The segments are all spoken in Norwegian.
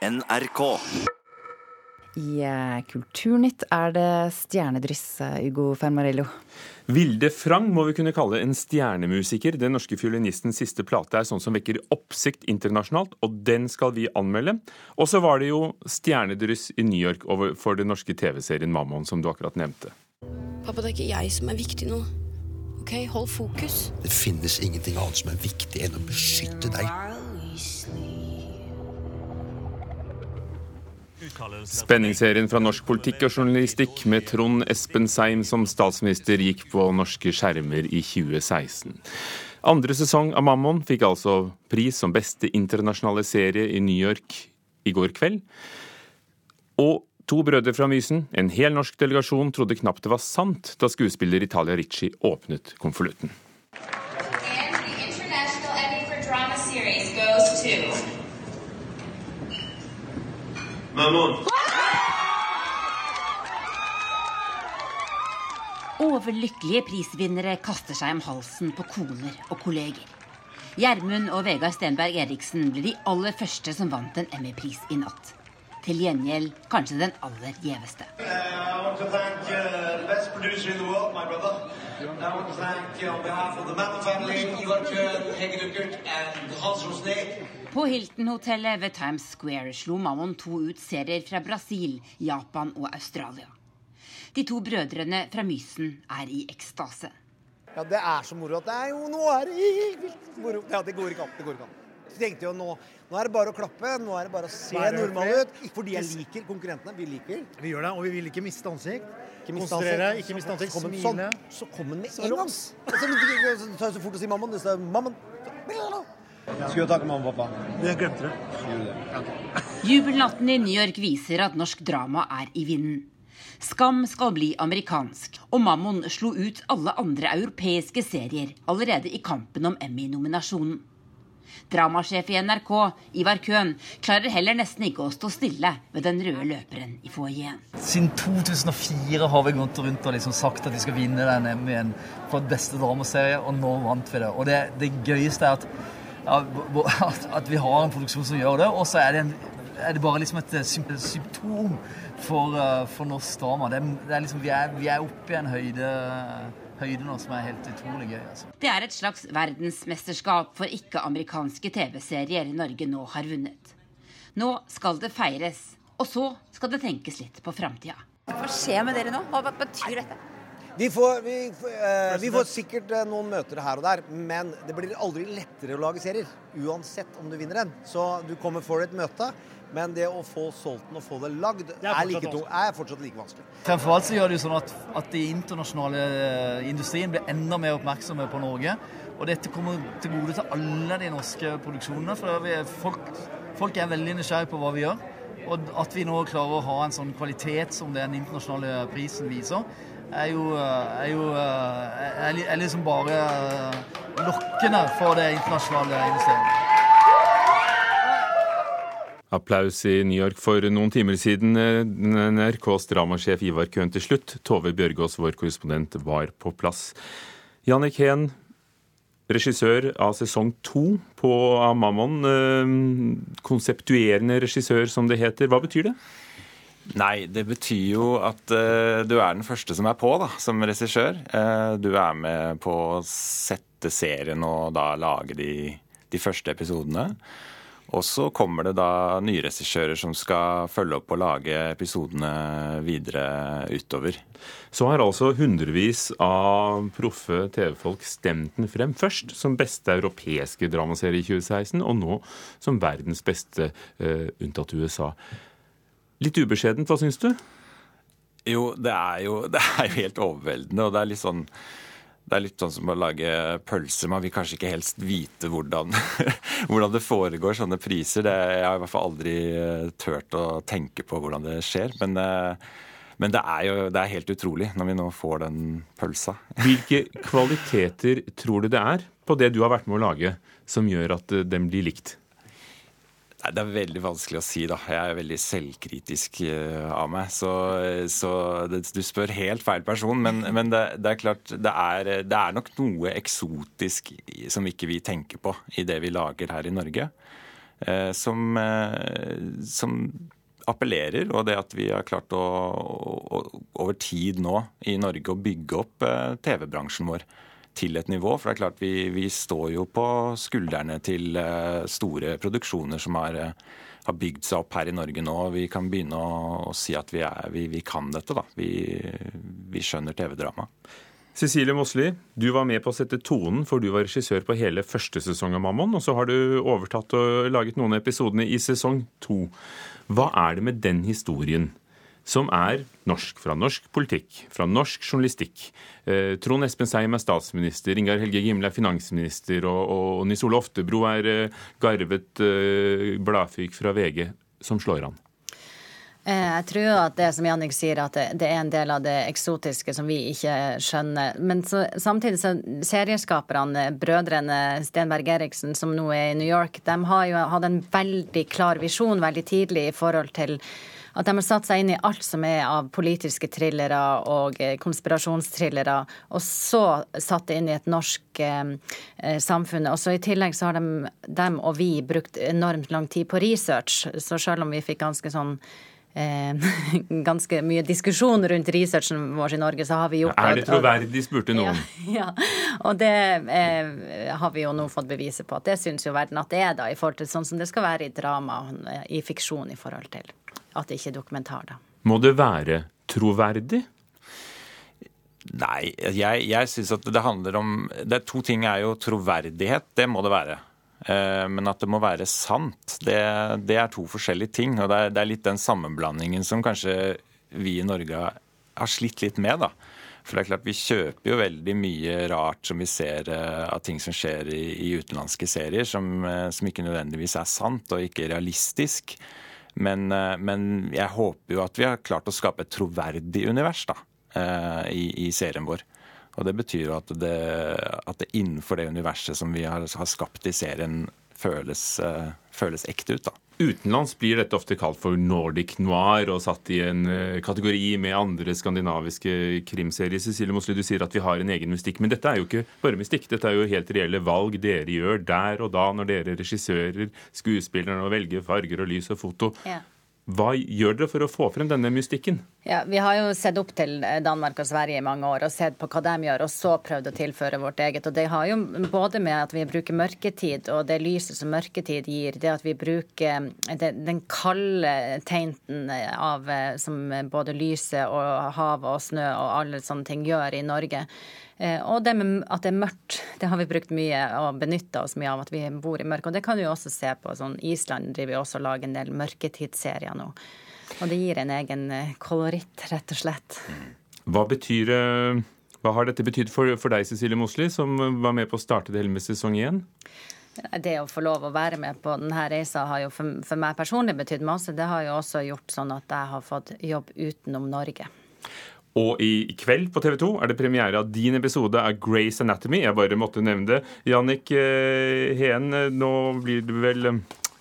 NRK. I eh, Kulturnytt er det stjernedryss, eh, Ugo Fermarello. Vilde Frang må vi kunne kalle en stjernemusiker. Den norske fiolinistens siste plate er sånn som vekker oppsikt internasjonalt, og den skal vi anmelde. Og så var det jo stjernedryss i New York for den norske TV-serien Mammon, som du akkurat nevnte. Pappa, det er ikke jeg som er viktig nå. Ok, hold fokus. Det finnes ingenting annet som er viktig enn å beskytte deg. Spenningsserien fra norsk politikk og journalistikk med Trond Espen Seim som statsminister gikk på norske skjermer i 2016. Andre sesong av Mammon fikk altså pris som beste internasjonale serie i New York i går kveld. Og to brødre fra Mysen, en hel norsk delegasjon, trodde knapt det var sant da skuespiller Italia Ricci åpnet konvolutten. And the International Emmy for Drama Series goes to Mammon. Overlykkelige prisvinnere kaster seg om halsen på koner og kolleger. Gjermund og Vegard Stenberg Eriksen ble de aller første som vant en Emmy-pris i natt. Til gjengjeld kanskje den aller gjeveste. Uh, I want to thank the best producer in the world, my brother. And I want to thank on behalf of the Mammon family, and Hans Rosné. På Hilton-hotellet ved Times Square slo Mammon to ut serier fra Brasil, Japan og Australia. De to brødrene fra Mysen er i ekstase. Ja, det er så moro at det er jo Nå er det helt vilt moro. Ja, det går ikke an. Det går ikke an. Så tenkte jo nå, nå er det bare å klappe. Nå er det bare å se Være normal ut. Fordi jeg liker konkurrentene. Vi liker. Vi gjør det, og vi vil ikke miste ansikt. Ikke miste Konsentrere, ansikt. ikke miste ansikt, Så kom smile. Sånn, så kom den med Så en gang. Så så tar jeg så fort å si 'mammon'. Så, mammaen. Skulle jeg takke mamma og pappa? Det glemte det Jubelnatten i New York viser at norsk drama er i vinden. Skam skal bli amerikansk, og Mammon slo ut alle andre europeiske serier allerede i kampen om Emmy-nominasjonen. Dramasjef i NRK, Ivar Køhn, klarer heller nesten ikke å stå stille ved den røde løperen i foajeen. Siden 2004 har vi gått rundt og liksom sagt at vi skal vinne den Emmyen for beste dramaserie, og nå vant vi det. Og det, det gøyeste er at, at, at vi har en produksjon som gjør det, og så er det, en, er det bare liksom et eh, symptom for, eh, for norsk drama. Det, er- det er liksom, vi, er, vi er oppe i en høyde, høyde nå som er helt utrolig gøy. Altså. Det er et slags verdensmesterskap for ikke-amerikanske TV-serier Norge nå har vunnet. Nå skal det feires, og så skal det tenkes litt på framtida. Hva skjer med dere nå? Hva betyr dette? Vi får, vi, eh, vi får sikkert eh, noen møter her og der, men det blir aldri lettere å lage serier. Uansett om du vinner en. Så du kommer for et møte, men det å få solgt den og få det lagd er, fortsatt like tung- er fortsatt like vanskelig. Fremfor alt så gjør det jo sånn at, at de internasjonale eh, industrien blir enda mer oppmerksomme på Norge. Og dette kommer til gode til alle de norske produksjonene. For vi er, folk, folk er veldig nysgjerrige på hva vi gjør. Og at vi nå klarer å ha en sånn kvalitet som den internasjonale prisen viser, er jo, eh, er jo eh, er, er liksom bare eh, lokkende for det internasjonale investeringen. Applaus i New York for noen timer siden. NRKs dramasjef Ivar Køhn til slutt. Tove Bjørgaas, vår korrespondent, var på plass. Jannik Heen, regissør av sesong to på Amamon. Konseptuerende regissør, som det heter. Hva betyr det? Nei, det betyr jo at uh, du er den første som er på da, som regissør. Uh, du er med på å sette serien og da lage de, de første episodene. Og så kommer det da nye regissører som skal følge opp og lage episodene videre utover. Så har altså hundrevis av proffe TV-folk stemt den frem. Først som beste europeiske dramaserie i 2016, og nå som verdens beste, uh, unntatt USA. Litt ubeskjedent, hva syns du? Jo, det er jo, det er jo helt overveldende, og det er litt sånn det er litt sånn som å lage pølser. Man vil kanskje ikke helst vite hvordan, hvordan det foregår, sånne priser. Det, jeg har i hvert fall aldri eh, turt å tenke på hvordan det skjer. Men, eh, men det er jo det er helt utrolig når vi nå får den pølsa. Hvilke kvaliteter tror du det er på det du har vært med å lage, som gjør at eh, den blir likt? Nei, Det er veldig vanskelig å si, da. Jeg er veldig selvkritisk uh, av meg. Så, så det, du spør helt feil person. Men, men det, det er klart, det er, det er nok noe eksotisk som ikke vi tenker på i det vi lager her i Norge. Uh, som, uh, som appellerer, og det at vi har klart å, å, over tid nå i Norge å bygge opp eh, TV-bransjen vår til et nivå. For det er klart vi, vi står jo på skuldrene til eh, store produksjoner som har, eh, har bygd seg opp her i Norge nå. Vi kan begynne å, å si at vi, er, vi, vi, kan dette, da. Vi, vi skjønner TV-drama. Cecilie Mosli, du var med på å sette tonen, for du var regissør på hele første sesong av Mammon. Og så har du overtatt og laget noen av episodene i sesong to. Hva er det med den historien som er norsk, fra norsk politikk, fra norsk journalistikk? Eh, Trond Espen Seim er statsminister, Ingar Helge Gimle er finansminister, og, og Nils Ole Oftebro er eh, garvet eh, bladfyk fra VG, som slår an. Eh, jeg tror at det som Jannik sier, at det, er en del av det eksotiske som vi ikke skjønner. Men så, samtidig så serieskaperne, brødrene Stenberg Eriksen, som nå er i New York, de har jo hatt en veldig klar visjon veldig tidlig i forhold til at de har satt seg inn i alt som er av politiske thrillere og konspirasjonsthrillere, konspirasjonstrillere, og så satt det inn i et norsk eh, eh, samfunn. Og så I tillegg så har de, dem og vi brukt enormt lang tid på research, så selv om vi fikk ganske sånn Eh, ganske mye diskusjon rundt researchen vår i Norge, så har vi gjort Er det troverdig, spurte noen. Ja, ja. og det eh, har vi jo nå fått beviset på at det syns jo verden at det er, da, i forhold til sånn som det skal være i drama, eh, i fiksjon, i forhold til at det ikke er dokumentar, da. Må det være troverdig? Nei, jeg, jeg syns at det handler om det er To ting er jo troverdighet, det må det være. Eh, men at det må være sant, det, det er to forskjellige ting. Og det er, det er, litt den sammenblandingen som kanskje vi i Norge har slitt litt med. da. For det er klart Vi kjøper jo veldig mye rart som vi ser uh, av ting som skjer i, i utenlandske serier, som, uh, som, ikke nødvendigvis er sant og ikke realistisk. Men, uh, men, jeg håper jo at vi har klart å skape et troverdig univers da, i, i serien vår. Og Det betyr jo at det, at det innenfor det universet som vi har, har skapt i serien, føles, uh, føles, ekte ut. da. Utenlands blir dette ofte kalt for Nordic noir og satt i en uh, kategori med andre skandinaviske krimserier. Cecilie Mosli, du sier at vi har en egen mystikk, men dette er jo ikke bare mystikk. Dette er jo helt reelle valg dere gjør der og da når dere regissører, skuespillerne, og velger farger og lys og foto. Ja. Hva gjør dere for å få frem denne mystikken? Ja, Vi har jo sett opp til Danmark og Sverige i mange år og sett på hva de gjør, og så prøvd å tilføre vårt eget. Og Det har jo både med at vi bruker mørketid og det lyset som mørketid gir, det at vi bruker det, den kalde teinten av som både lyset og havet og snø og alle sånne ting gjør i Norge. Eh, og det med at det er mørkt, det har vi brukt mye og benytta oss mye av at vi bor i mørket. Og det kan vi også se på. sånn Island driver jo også og lager en del mørketidsserier nå. Og det gir en egen eh, koloritt, rett og slett. Hva betyr eh, hva har dette betydd for, for, deg, Cecilie Mosli, som var med på å starte det hele med sesong én? Det å få lov å være med på denne reisa har jo for, for meg personlig betydd masse. Det har jo også gjort sånn at jeg har fått jobb utenom Norge. Og i kveld på TV 2 er det premiere av din episode av Grace Anatomy. Jeg bare måtte nevne det. Jannik eh, Heen, eh, nå blir du vel eh,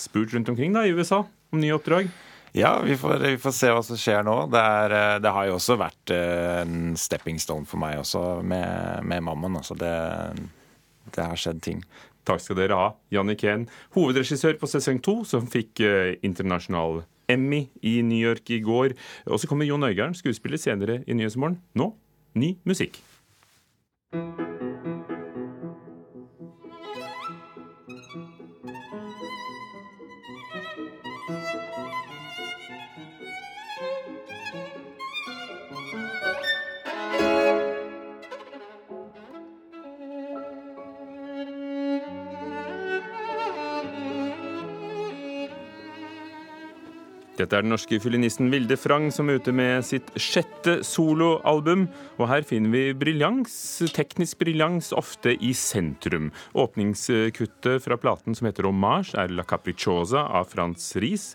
spurt rundt omkring da i USA om nye oppdrag? Ja, vi får, vi får se hva som skjer nå. Det, er, det, har jo også vært en stepping stone for meg også med, med Mammon. Altså det, det har skjedd ting. Takk skal dere ha. Jannik Heen, hovedregissør på sesong to, som fikk internasjonal Emmy i New York i går. Og så kommer Jon Øigarden, skuespiller, senere i Nyhetsmorgen. Nå ny musikk. Dette er den norske fiolinisten Vilde Frang som er ute med sitt sjette soloalbum. Og her finner vi briljans, teknisk briljans, ofte i sentrum. Åpningskuttet fra platen som heter Hommage, er La Capricciosa av Frans Riis.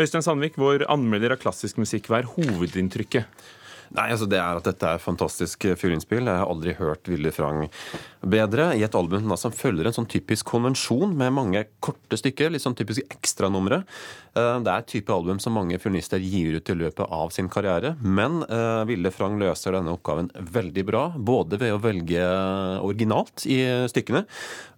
Øystein Sandvik, vår anmelder av klassisk musikk, hva er hovedinntrykket? Nei, altså Det er at dette er fantastisk fiolinspill. Jeg har aldri hørt Vilde Frang bedre i et album da, som følger en sånn typisk konvensjon med mange korte stykker. Litt sånn typiske ekstranumre. Eh, det er et type album som mange fiolinister gir ut i løpet av sin karriere. Men uh, Vilde Frang løser denne oppgaven veldig bra. Både ved å velge originalt i stykkene,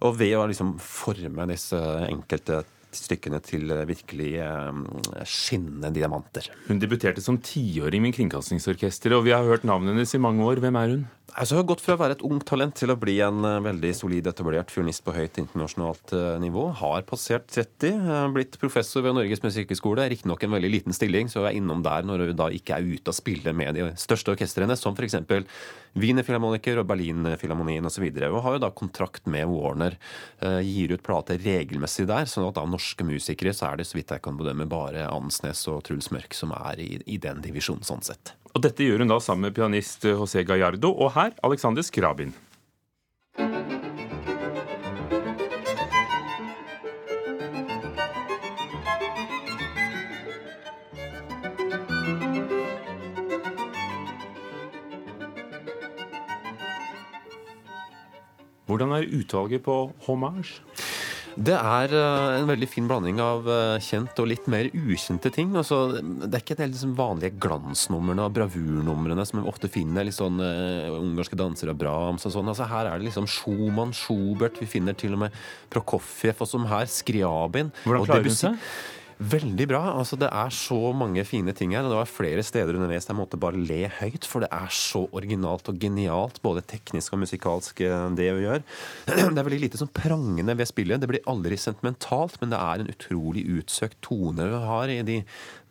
og ved å liksom forme disse enkelte stykkene til virkelig eh, skinnende diamanter. Hun debuterte som tiåring med Kringkastingsorkesteret, og vi har hørt navnet hennes i mange år. Hvem er hun? Altså, hun har gått fra å være et ungt talent til å bli en eh, veldig solid etablert fiolinist på høyt internasjonalt eh, nivå. Har passert 30, eh, blitt professor ved Norges musikkhøgskole. Riktignok en veldig liten stilling, så hun er innom der når hun da ikke er ute og spiller med de største orkestrene, som f.eks. Wiener Philharmoniker og Berlin Philharmonien osv. Og har jo da kontrakt med Warner. Gir ut plater regelmessig der, sånn at av norske musikere så er det så vidt jeg kan bedømme bare Ansnes og Truls Mørk som er i, i den divisjonen sånn sett. Og dette gjør hun da sammen med pianist José Gallardo, og her Alexander Skrabin. Hvordan er utvalget på Hommage? Det er uh, en veldig fin blanding av uh, kjent og litt mer ukjente ting. Altså, det er ikke de liksom, vanlige glansnumrene og bravurnumrene som vi ofte finner. litt sånn uh, Ungarske dansere av Brahms og sånn. Altså, her er det liksom Schumann, Schubert, vi finner til og med Prokofjev, og som her Skriabin. Hvordan klarer hun seg? Veldig bra. altså Det er så mange fine ting her. og Det var flere steder underveis jeg måtte bare le høyt, for det er så originalt og genialt, både teknisk og musikalsk, eh, det vi gjør. Det er veldig lite sånn prangende ved spillet. Det blir aldri sentimentalt, men det er en utrolig utsøkt tone vi har i de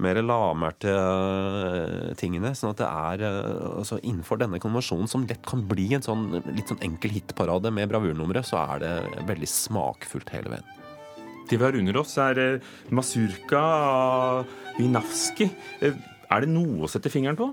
mer lavmælte eh, tingene. sånn at det er eh, altså Innenfor denne konvensjonen, som lett kan bli en sånn litt sånn enkel hitparade med bravurnumre, så er det veldig smakfullt hele veien. Det vi har under oss, er Masurka Masurka Vinavski. Eh, er det noe å sette fingeren på?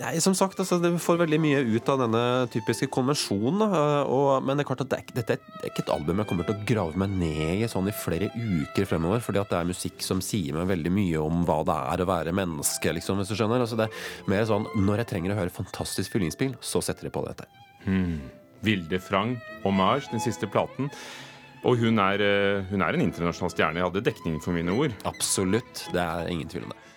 Nei, som sagt, altså, Det får veldig mye ut av denne typiske konvensjonen. Og, men det er klart at det er, dette ikke et album jeg kommer til å grave meg ned i sånn i flere uker fremover. fordi at det er musikk som sier meg veldig mye om hva det er å være menneske. liksom, hvis du skjønner. Altså, det er mer sånn, Når jeg trenger å høre fantastisk fyllingsspill, så setter jeg på dette. Hmm. Vilde Frang, Hommage, den siste platen. Og hun er, eh, hun er en internasjonal stjerne. Jeg hadde dekning for mine ord. Absolutt. Det er ingen tvil om det.